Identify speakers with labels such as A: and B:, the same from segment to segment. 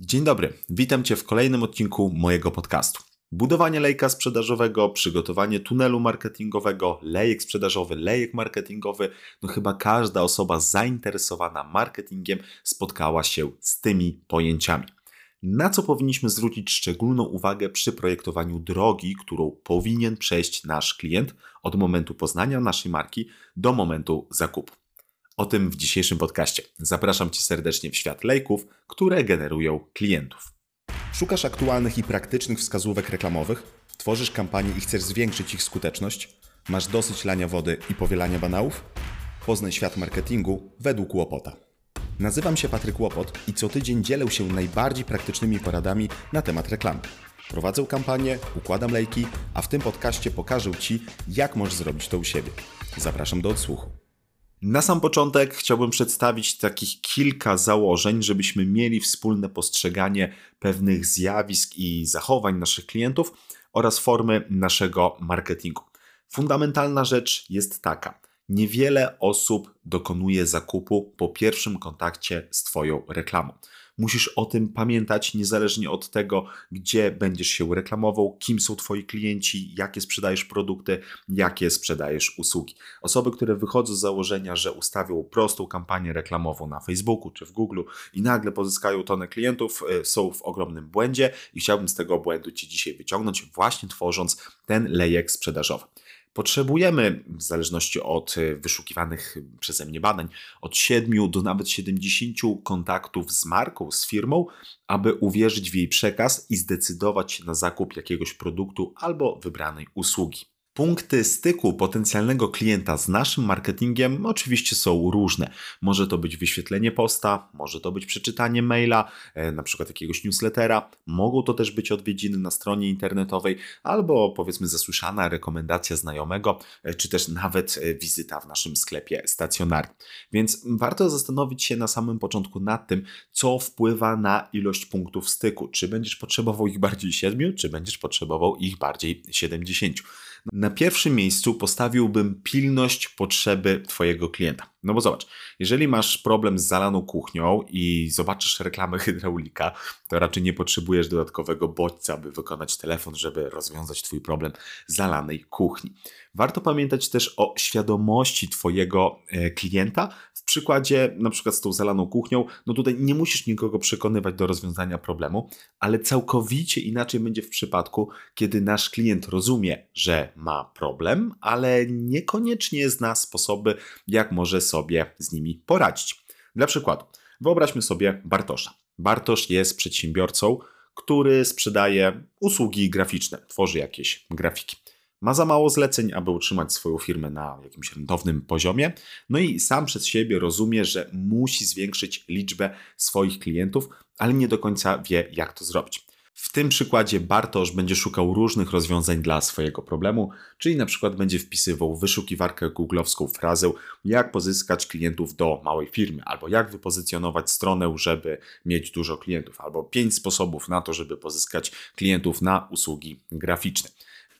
A: Dzień dobry, witam Cię w kolejnym odcinku mojego podcastu. Budowanie lejka sprzedażowego, przygotowanie tunelu marketingowego, lejek sprzedażowy, lejek marketingowy. No chyba każda osoba zainteresowana marketingiem spotkała się z tymi pojęciami. Na co powinniśmy zwrócić szczególną uwagę przy projektowaniu drogi, którą powinien przejść nasz klient od momentu poznania naszej marki do momentu zakupu. O tym w dzisiejszym podcaście. Zapraszam Cię serdecznie w świat lejków, które generują klientów. Szukasz aktualnych i praktycznych wskazówek reklamowych? Tworzysz kampanię i chcesz zwiększyć ich skuteczność? Masz dosyć lania wody i powielania banałów? Poznaj świat marketingu według Łopota. Nazywam się Patryk Łopot i co tydzień dzielę się najbardziej praktycznymi poradami na temat reklamy. Prowadzę kampanię, układam lejki, a w tym podcaście pokażę Ci, jak możesz zrobić to u siebie. Zapraszam do odsłuchu. Na sam początek chciałbym przedstawić takich kilka założeń, żebyśmy mieli wspólne postrzeganie pewnych zjawisk i zachowań naszych klientów oraz formy naszego marketingu. Fundamentalna rzecz jest taka: niewiele osób dokonuje zakupu po pierwszym kontakcie z Twoją reklamą. Musisz o tym pamiętać, niezależnie od tego, gdzie będziesz się reklamował, kim są Twoi klienci, jakie sprzedajesz produkty, jakie sprzedajesz usługi. Osoby, które wychodzą z założenia, że ustawią prostą kampanię reklamową na Facebooku czy w Google i nagle pozyskają tonę klientów, e, są w ogromnym błędzie i chciałbym z tego błędu Ci dzisiaj wyciągnąć, właśnie tworząc ten lejek sprzedażowy. Potrzebujemy, w zależności od e, wyszukiwanych przeze mnie badań, od 7 do nawet 70 kontaktów z marką, z firmą, aby uwierzyć w jej przekaz i zdecydować się na zakup jakiegoś produktu albo wybranej usługi. Punkty styku potencjalnego klienta z naszym marketingiem oczywiście są różne. Może to być wyświetlenie posta, może to być przeczytanie maila, e, na przykład jakiegoś newslettera, mogą to też być odwiedziny na stronie internetowej albo powiedzmy zasłyszana rekomendacja znajomego, e, czy też nawet e, wizyta w naszym sklepie stacjonarnym. Więc warto zastanowić się na samym początku nad tym, co wpływa na ilość punktów styku. Czy będziesz potrzebował ich bardziej 7, czy będziesz potrzebował ich bardziej 70. Na pierwszym miejscu postawiłbym pilność potrzeby Twojego klienta. No bo zobacz, jeżeli masz problem z zalaną kuchnią i zobaczysz reklamę hydraulika, to raczej nie potrzebujesz dodatkowego bodźca, by wykonać telefon, żeby rozwiązać Twój problem zalanej kuchni. Warto pamiętać też o świadomości Twojego e, klienta. W przykładzie na przykład z tą zalaną kuchnią, no tutaj nie musisz nikogo przekonywać do rozwiązania problemu, ale całkowicie inaczej będzie w przypadku, kiedy nasz klient rozumie, że ma problem, ale niekoniecznie zna sposoby, jak może sobie z nimi poradzić. Dla przykładu, wyobraźmy sobie Bartosza. Bartosz jest przedsiębiorcą, który sprzedaje usługi graficzne, tworzy jakieś grafiki. Ma za mało zleceń, aby utrzymać swoją firmę na jakimś rentownym poziomie, no i sam przez siebie rozumie, że musi zwiększyć liczbę swoich klientów, ale nie do końca wie, jak to zrobić. W tym przykładzie Bartosz będzie szukał różnych rozwiązań dla swojego problemu, czyli na przykład będzie wpisywał wyszukiwarkę googlowską frazę jak pozyskać klientów do małej firmy, albo jak wypozycjonować stronę, żeby mieć dużo klientów, albo pięć sposobów na to, żeby pozyskać klientów na usługi graficzne.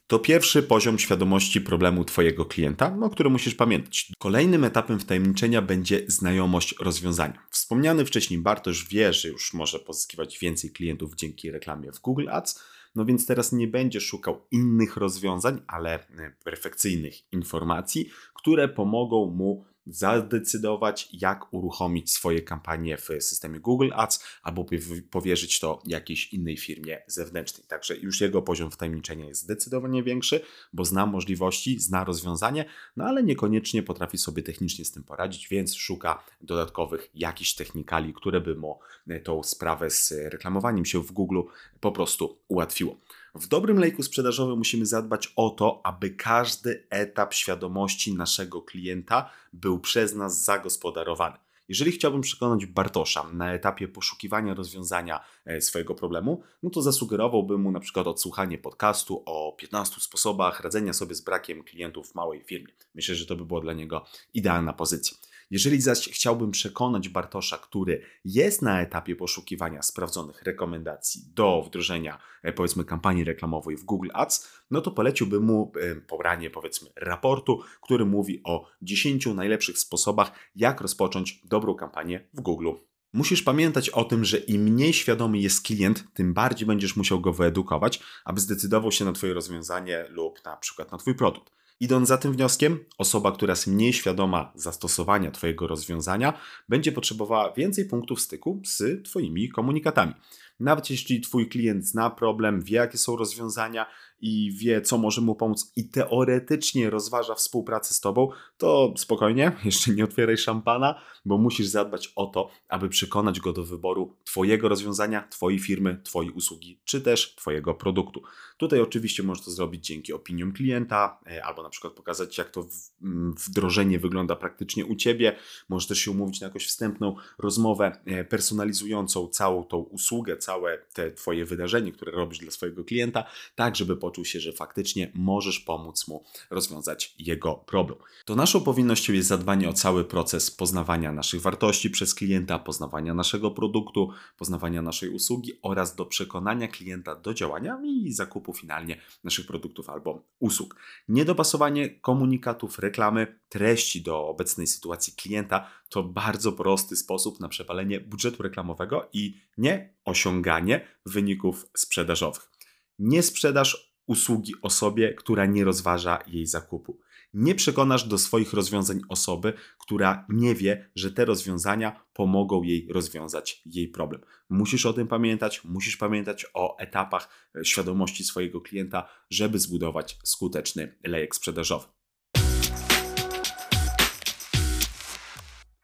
A: To pierwszy poziom świadomości problemu Twojego klienta, o którym musisz pamiętać. Kolejnym etapem wtajemniczenia będzie znajomość rozwiązania. Wspomniany wcześniej Bartosz wie, że już może pozyskiwać więcej klientów dzięki reklamie w Google Ads, no więc teraz nie będzie szukał innych rozwiązań, ale e, perfekcyjnych informacji, które pomogą mu zadecydować, jak uruchomić swoje kampanie w systemie Google Ads albo powierzyć to jakiejś innej firmie zewnętrznej. Także już jego poziom wtajemniczenia jest zdecydowanie większy, bo zna możliwości, zna rozwiązanie, no ale niekoniecznie potrafi sobie technicznie z tym poradzić, więc szuka dodatkowych jakichś technikali, które by mu tą sprawę z reklamowaniem się w Google po prostu ułatwiło. W dobrym lejku sprzedażowym musimy zadbać o to, aby każdy etap świadomości naszego klienta był przez nas zagospodarowany. Jeżeli chciałbym przekonać Bartosza na etapie poszukiwania rozwiązania e, swojego problemu, no to zasugerowałbym mu na przykład odsłuchanie podcastu o 15 sposobach radzenia sobie z brakiem klientów w małej firmie. Myślę, że to by było dla niego idealna pozycja. Jeżeli zaś chciałbym przekonać Bartosza, który jest na etapie poszukiwania sprawdzonych rekomendacji do wdrożenia e, powiedzmy kampanii reklamowej w Google Ads, no to poleciłbym mu e, pobranie powiedzmy raportu, który mówi o 10 najlepszych sposobach, jak rozpocząć dobrą kampanię w Google Musisz pamiętać o tym, że im mniej świadomy jest klient, tym bardziej będziesz musiał go wyedukować, aby zdecydował się na Twoje rozwiązanie lub na przykład na Twój produkt. Idąc za tym wnioskiem, osoba, która jest mniej świadoma zastosowania Twojego rozwiązania, będzie potrzebowała więcej punktów styku z Twoimi komunikatami. Nawet jeśli Twój klient zna problem, wie jakie są rozwiązania i wie, co może mu pomóc i teoretycznie rozważa współpracę z Tobą, to spokojnie, jeszcze nie otwieraj szampana, bo musisz zadbać o to, aby przekonać go do wyboru Twojego rozwiązania, Twojej firmy, Twojej usługi, czy też Twojego produktu. Tutaj oczywiście możesz to zrobić dzięki opiniom klienta, e, albo na przykład pokazać, jak to mm, wdrożenie wygląda praktycznie u Ciebie. Możesz też się umówić na jakąś wstępną rozmowę e, personalizującą całą tą usługę, całe te Twoje wydarzenie, które robisz dla swojego klienta, tak żeby poczuł się, że faktycznie możesz pomóc mu rozwiązać jego problem. To naszą powinnością jest zadbanie o cały proces poznawania naszych wartości przez klienta, poznawania naszego produktu, poznawania naszej usługi oraz do przekonania klienta do działania i zakupu finalnie naszych produktów albo usług. Niedopasowanie komunikatów, reklamy, treści do obecnej sytuacji klienta to bardzo prosty sposób na przepalenie budżetu reklamowego i nie osiąganie wyników sprzedażowych. Nie sprzedaż usługi osobie, która nie rozważa jej zakupu. Nie przekonasz do swoich rozwiązań osoby, która nie wie, że te rozwiązania pomogą jej rozwiązać jej problem. Musisz o tym pamiętać, musisz pamiętać o etapach e, świadomości swojego klienta, żeby zbudować skuteczny lejek sprzedażowy.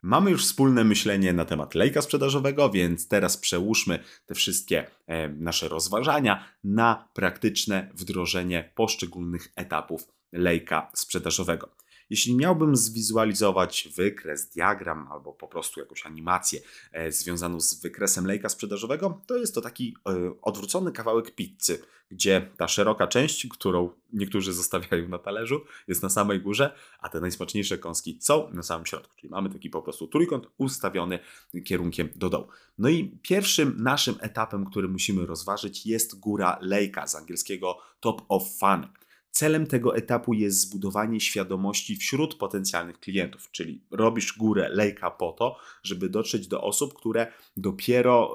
A: Mamy już wspólne myślenie na temat lejka sprzedażowego, więc teraz przełóżmy te wszystkie e, nasze rozważania na praktyczne wdrożenie poszczególnych etapów lejka sprzedażowego. Jeśli miałbym zwizualizować wykres, diagram albo po prostu jakąś animację e, związaną z wykresem lejka sprzedażowego, to jest to taki e, odwrócony kawałek pizzy, gdzie ta szeroka część, którą niektórzy zostawiają na talerzu, jest na samej górze, a te najsmaczniejsze kąski są na samym środku. Czyli mamy taki po prostu trójkąt ustawiony kierunkiem do dołu. No i pierwszym naszym etapem, który musimy rozważyć, jest góra lejka z angielskiego top of funnel. Celem tego etapu jest zbudowanie świadomości wśród potencjalnych klientów, czyli robisz górę lejka po to, żeby dotrzeć do osób, które dopiero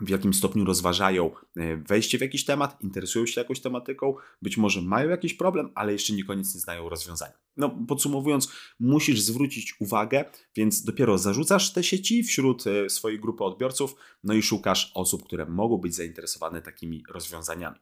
A: w jakim stopniu rozważają e, wejście w jakiś temat, interesują się jakąś tematyką, być może mają jakiś problem, ale jeszcze niekoniecznie znają rozwiązania. No, podsumowując, musisz zwrócić uwagę, więc dopiero zarzucasz te sieci wśród e, swojej grupy odbiorców, no i szukasz osób, które mogą być zainteresowane takimi rozwiązaniami.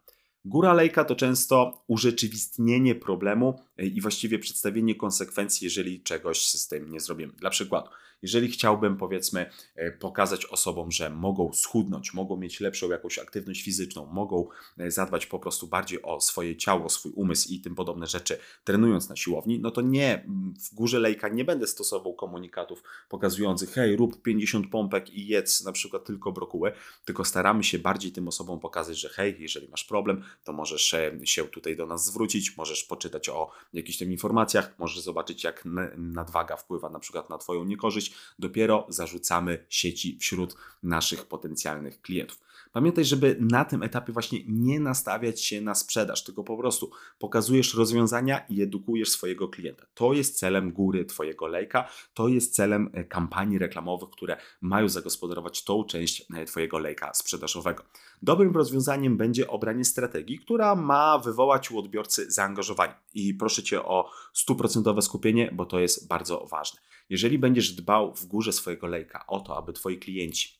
A: Góra lejka to często urzeczywistnienie problemu e, i właściwie przedstawienie konsekwencji, jeżeli czegoś z tym nie zrobimy. Dla przykładu, jeżeli chciałbym, powiedzmy, e, pokazać osobom, że mogą schudnąć, mogą mieć lepszą jakąś aktywność fizyczną, mogą e, zadbać po prostu bardziej o swoje ciało, swój umysł i tym podobne rzeczy, trenując na siłowni, no to nie, w górze lejka nie będę stosował komunikatów pokazujących, hej, rób 50 pompek i jedz na przykład tylko brokuły, tylko staramy się bardziej tym osobom pokazać, że hej, jeżeli masz problem, to możesz e, się tutaj do nas zwrócić, możesz poczytać o jakichś tam informacjach, możesz zobaczyć, jak nadwaga wpływa na przykład na Twoją niekorzyść. Dopiero zarzucamy sieci wśród naszych potencjalnych klientów. Pamiętaj, żeby na tym etapie właśnie nie nastawiać się na sprzedaż, tylko po prostu pokazujesz rozwiązania i edukujesz swojego klienta. To jest celem góry Twojego lejka, to jest celem e, kampanii reklamowych, które mają zagospodarować tą część e, Twojego lejka sprzedażowego. Dobrym rozwiązaniem będzie obranie strategii, która ma wywołać u odbiorcy zaangażowanie. I proszę Cię o stuprocentowe skupienie, bo to jest bardzo ważne. Jeżeli będziesz dbał w górze swojego lejka o to, aby Twoi klienci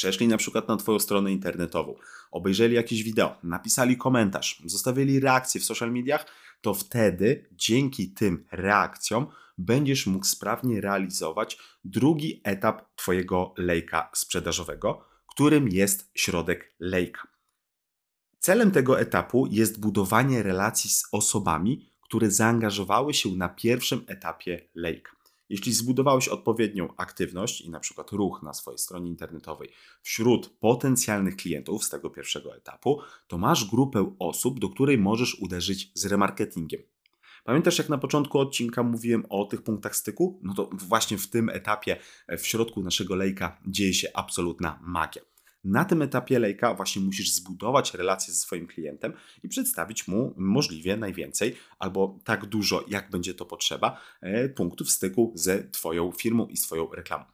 A: przeszli na przykład na Twoją stronę internetową, obejrzeli jakieś wideo, napisali komentarz, zostawili reakcję w social mediach, to wtedy dzięki tym reakcjom będziesz mógł sprawnie realizować drugi etap Twojego lejka sprzedażowego, którym jest środek lejka. Celem tego etapu jest budowanie relacji z osobami, które zaangażowały się na pierwszym etapie lejka. Jeśli zbudowałeś odpowiednią aktywność i na przykład ruch na swojej stronie internetowej wśród potencjalnych klientów z tego pierwszego etapu, to masz grupę osób, do której możesz uderzyć z remarketingiem. Pamiętasz, jak na początku odcinka mówiłem o tych punktach styku? No to właśnie w tym etapie, w środku naszego lejka, dzieje się absolutna magia. Na tym etapie lejka właśnie musisz zbudować relację ze swoim klientem i przedstawić mu możliwie najwięcej albo tak dużo, jak będzie to potrzeba, e, punktów styku ze Twoją firmą i swoją reklamą.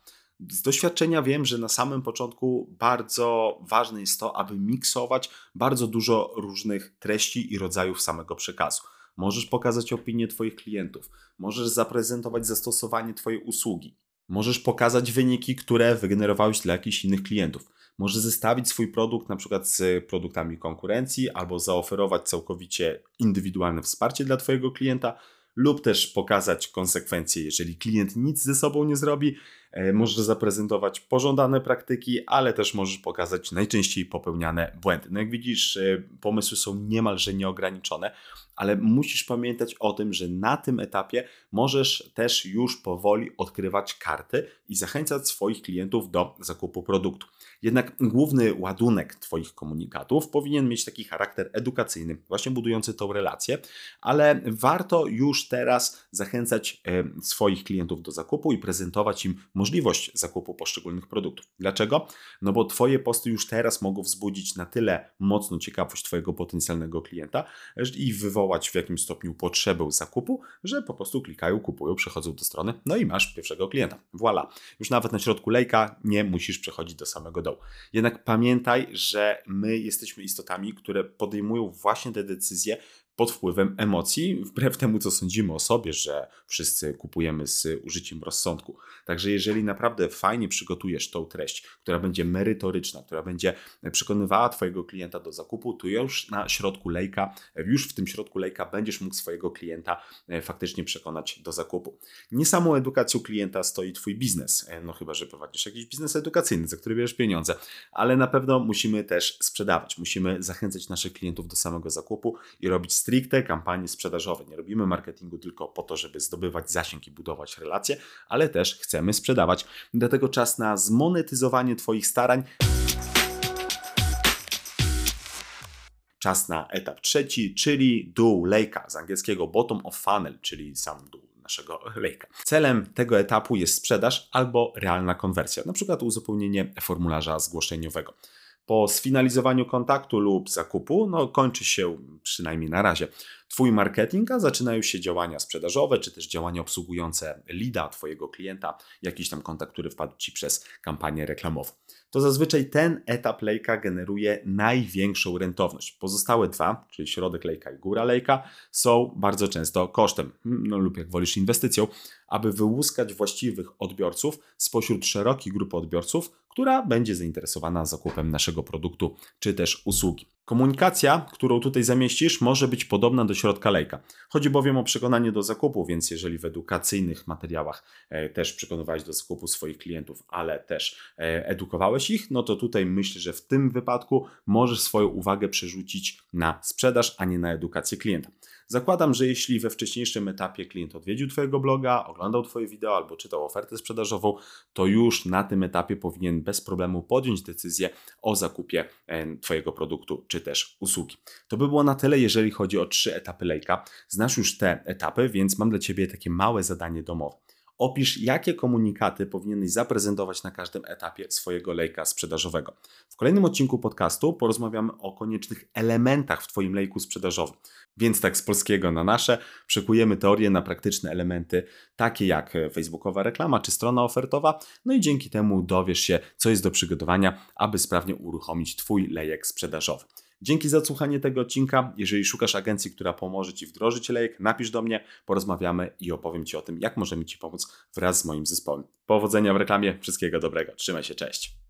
A: Z doświadczenia wiem, że na samym początku bardzo ważne jest to, aby miksować bardzo dużo różnych treści i rodzajów samego przekazu. Możesz pokazać opinię Twoich klientów, możesz zaprezentować zastosowanie Twojej usługi, możesz pokazać wyniki, które wygenerowałeś dla jakichś innych klientów. Możesz zestawić swój produkt na przykład z produktami konkurencji albo zaoferować całkowicie indywidualne wsparcie dla Twojego klienta lub też pokazać konsekwencje, jeżeli klient nic ze sobą nie zrobi. E, możesz zaprezentować pożądane praktyki, ale też możesz pokazać najczęściej popełniane błędy. No jak widzisz, e, pomysły są niemalże nieograniczone, ale musisz pamiętać o tym, że na tym etapie możesz też już powoli odkrywać karty i zachęcać swoich klientów do zakupu produktu. Jednak główny ładunek Twoich komunikatów powinien mieć taki charakter edukacyjny, właśnie budujący tą relację, ale warto już teraz zachęcać e, swoich klientów do zakupu i prezentować im możliwość zakupu poszczególnych produktów. Dlaczego? No bo Twoje posty już teraz mogą wzbudzić na tyle mocno ciekawość Twojego potencjalnego klienta i wywołać w jakimś stopniu potrzebę zakupu, że po prostu klikają, kupują, przechodzą do strony, no i masz pierwszego klienta. Voilà. Już nawet na środku lejka nie musisz przechodzić do samego dołu. Jednak pamiętaj, że my jesteśmy istotami, które podejmują właśnie te decyzje pod wpływem emocji, wbrew temu, co sądzimy o sobie, że wszyscy kupujemy z użyciem rozsądku. Także jeżeli naprawdę fajnie przygotujesz tą treść, która będzie merytoryczna, która będzie przekonywała Twojego klienta do zakupu, to już na środku lejka, już w tym środku lejka będziesz mógł swojego klienta e, faktycznie przekonać do zakupu. Nie samą edukacją klienta stoi Twój biznes, e, no chyba, że prowadzisz jakiś biznes edukacyjny, za który bierzesz pieniądze, ale na pewno musimy też sprzedawać, musimy zachęcać naszych klientów do samego zakupu i robić stricte kampanie sprzedażowe. Nie robimy marketingu tylko po to, żeby zdobywać zasięg i budować relacje, ale też chcemy sprzedawać. Dlatego czas na zmonetyzowanie Twoich starań. Czas na etap trzeci, czyli dół lejka, z angielskiego bottom of funnel, czyli sam dół naszego lejka. Celem tego etapu jest sprzedaż albo realna konwersja, na przykład uzupełnienie formularza zgłoszeniowego. Po sfinalizowaniu kontaktu lub zakupu, no kończy się przynajmniej na razie Twój marketing, a zaczynają się działania sprzedażowe, czy też działania obsługujące lida Twojego klienta, jakiś tam kontakt, który wpadł Ci przez kampanię reklamową. To zazwyczaj ten etap lejka generuje największą rentowność. Pozostałe dwa, czyli środek lejka i góra lejka, są bardzo często kosztem, no lub jak wolisz inwestycją, aby wyłuskać właściwych odbiorców spośród szerokiej grupy odbiorców, która będzie zainteresowana zakupem naszego produktu czy też usługi. Komunikacja, którą tutaj zamieścisz, może być podobna do środka lejka. Chodzi bowiem o przekonanie do zakupu, więc jeżeli w edukacyjnych materiałach e, też przekonywałeś do zakupu swoich klientów, ale też e, edukowałeś ich, no to tutaj myślę, że w tym wypadku możesz swoją uwagę przerzucić na sprzedaż, a nie na edukację klienta. Zakładam, że jeśli we wcześniejszym etapie klient odwiedził Twojego bloga, oglądał Twoje wideo albo czytał ofertę sprzedażową, to już na tym etapie powinien bez problemu podjąć decyzję o zakupie e, Twojego produktu czy też usługi. To by było na tyle, jeżeli chodzi o trzy etapy lejka. Znasz już te etapy, więc mam dla Ciebie takie małe zadanie domowe. Opisz, jakie komunikaty powinieneś zaprezentować na każdym etapie swojego lejka sprzedażowego. W kolejnym odcinku podcastu porozmawiamy o koniecznych elementach w Twoim lejku sprzedażowym. Więc tak z polskiego na nasze przekujemy teorię na praktyczne elementy, takie jak facebookowa reklama czy strona ofertowa, no i dzięki temu dowiesz się, co jest do przygotowania, aby sprawnie uruchomić Twój lejek sprzedażowy. Dzięki za odsłuchanie tego odcinka. Jeżeli szukasz agencji, która pomoże Ci wdrożyć lejek, napisz do mnie, porozmawiamy i opowiem Ci o tym, jak możemy Ci pomóc wraz z moim zespołem. Powodzenia w reklamie, wszystkiego dobrego. Trzymaj się, cześć.